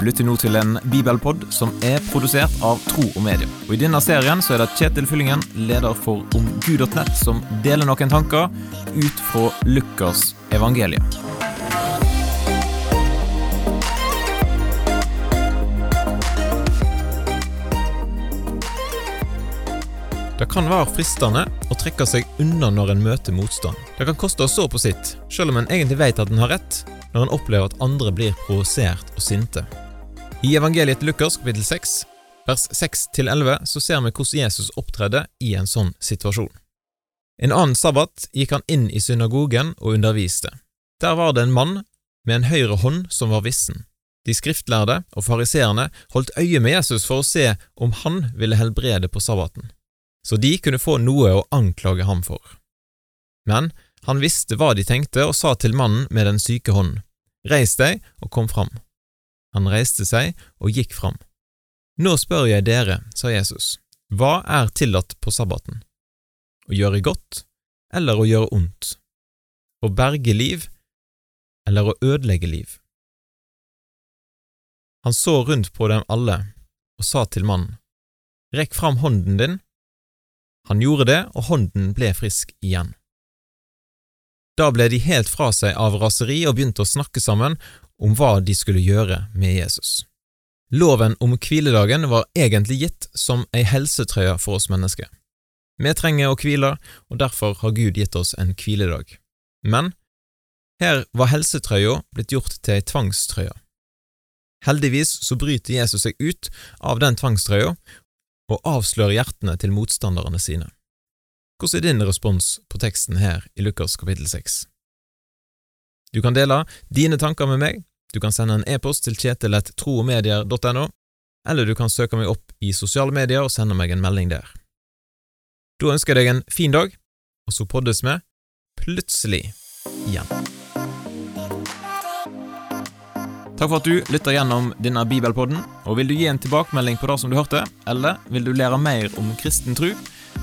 Du lytter nå til en bibelpod som er produsert av Tro og Medie. Og I denne serien så er det Kjetil Fyllingen, leder for omgud.nett, som deler noen tanker ut fra Lukas evangelium. Det kan være fristende å trekke seg unna når en møter motstand. Det kan koste å stå på sitt, selv om en egentlig vet at en har rett, når en opplever at andre blir provosert og sinte. I evangeliet Lukas kapittel 6, vers 6-11, så ser vi hvordan Jesus opptredde i en sånn situasjon. En annen sabbat gikk han inn i synagogen og underviste. Der var det en mann med en høyre hånd som var vissen. De skriftlærde og fariseerne holdt øye med Jesus for å se om han ville helbrede på sabbaten så de kunne få noe å anklage ham for. Men han visste hva de tenkte og sa til mannen med den syke hånden, Reis deg og kom fram. Han reiste seg og gikk fram. Nå spør jeg dere, sa Jesus, hva er tillatt på sabbaten? Å gjøre godt eller å gjøre ondt? Å berge liv eller å ødelegge liv? Han så rundt på dem alle og sa til mannen, Rekk fram hånden din han gjorde det, og hånden ble frisk igjen. Da ble de helt fra seg av raseri og begynte å snakke sammen om hva de skulle gjøre med Jesus. Loven om hviledagen var egentlig gitt som ei helsetrøye for oss mennesker. Vi trenger å hvile, og derfor har Gud gitt oss en hviledag. Men her var helsetrøya blitt gjort til ei tvangstrøye. Heldigvis så bryter Jesus seg ut av den tvangstrøya og avslører hjertene til motstanderne sine. Hvordan er din respons på teksten her i Lukas kapittel 6? Du kan dele dine tanker med meg, du kan sende en e-post til kjetil.troogmedier.no, eller du kan søke meg opp i sosiale medier og sende meg en melding der. Da ønsker jeg deg en fin dag, og så poddes vi plutselig igjen. Takk for at du lytter gjennom denne bibelpodden. og Vil du gi en tilbakemelding på det som du hørte, eller vil du lære mer om kristen tro?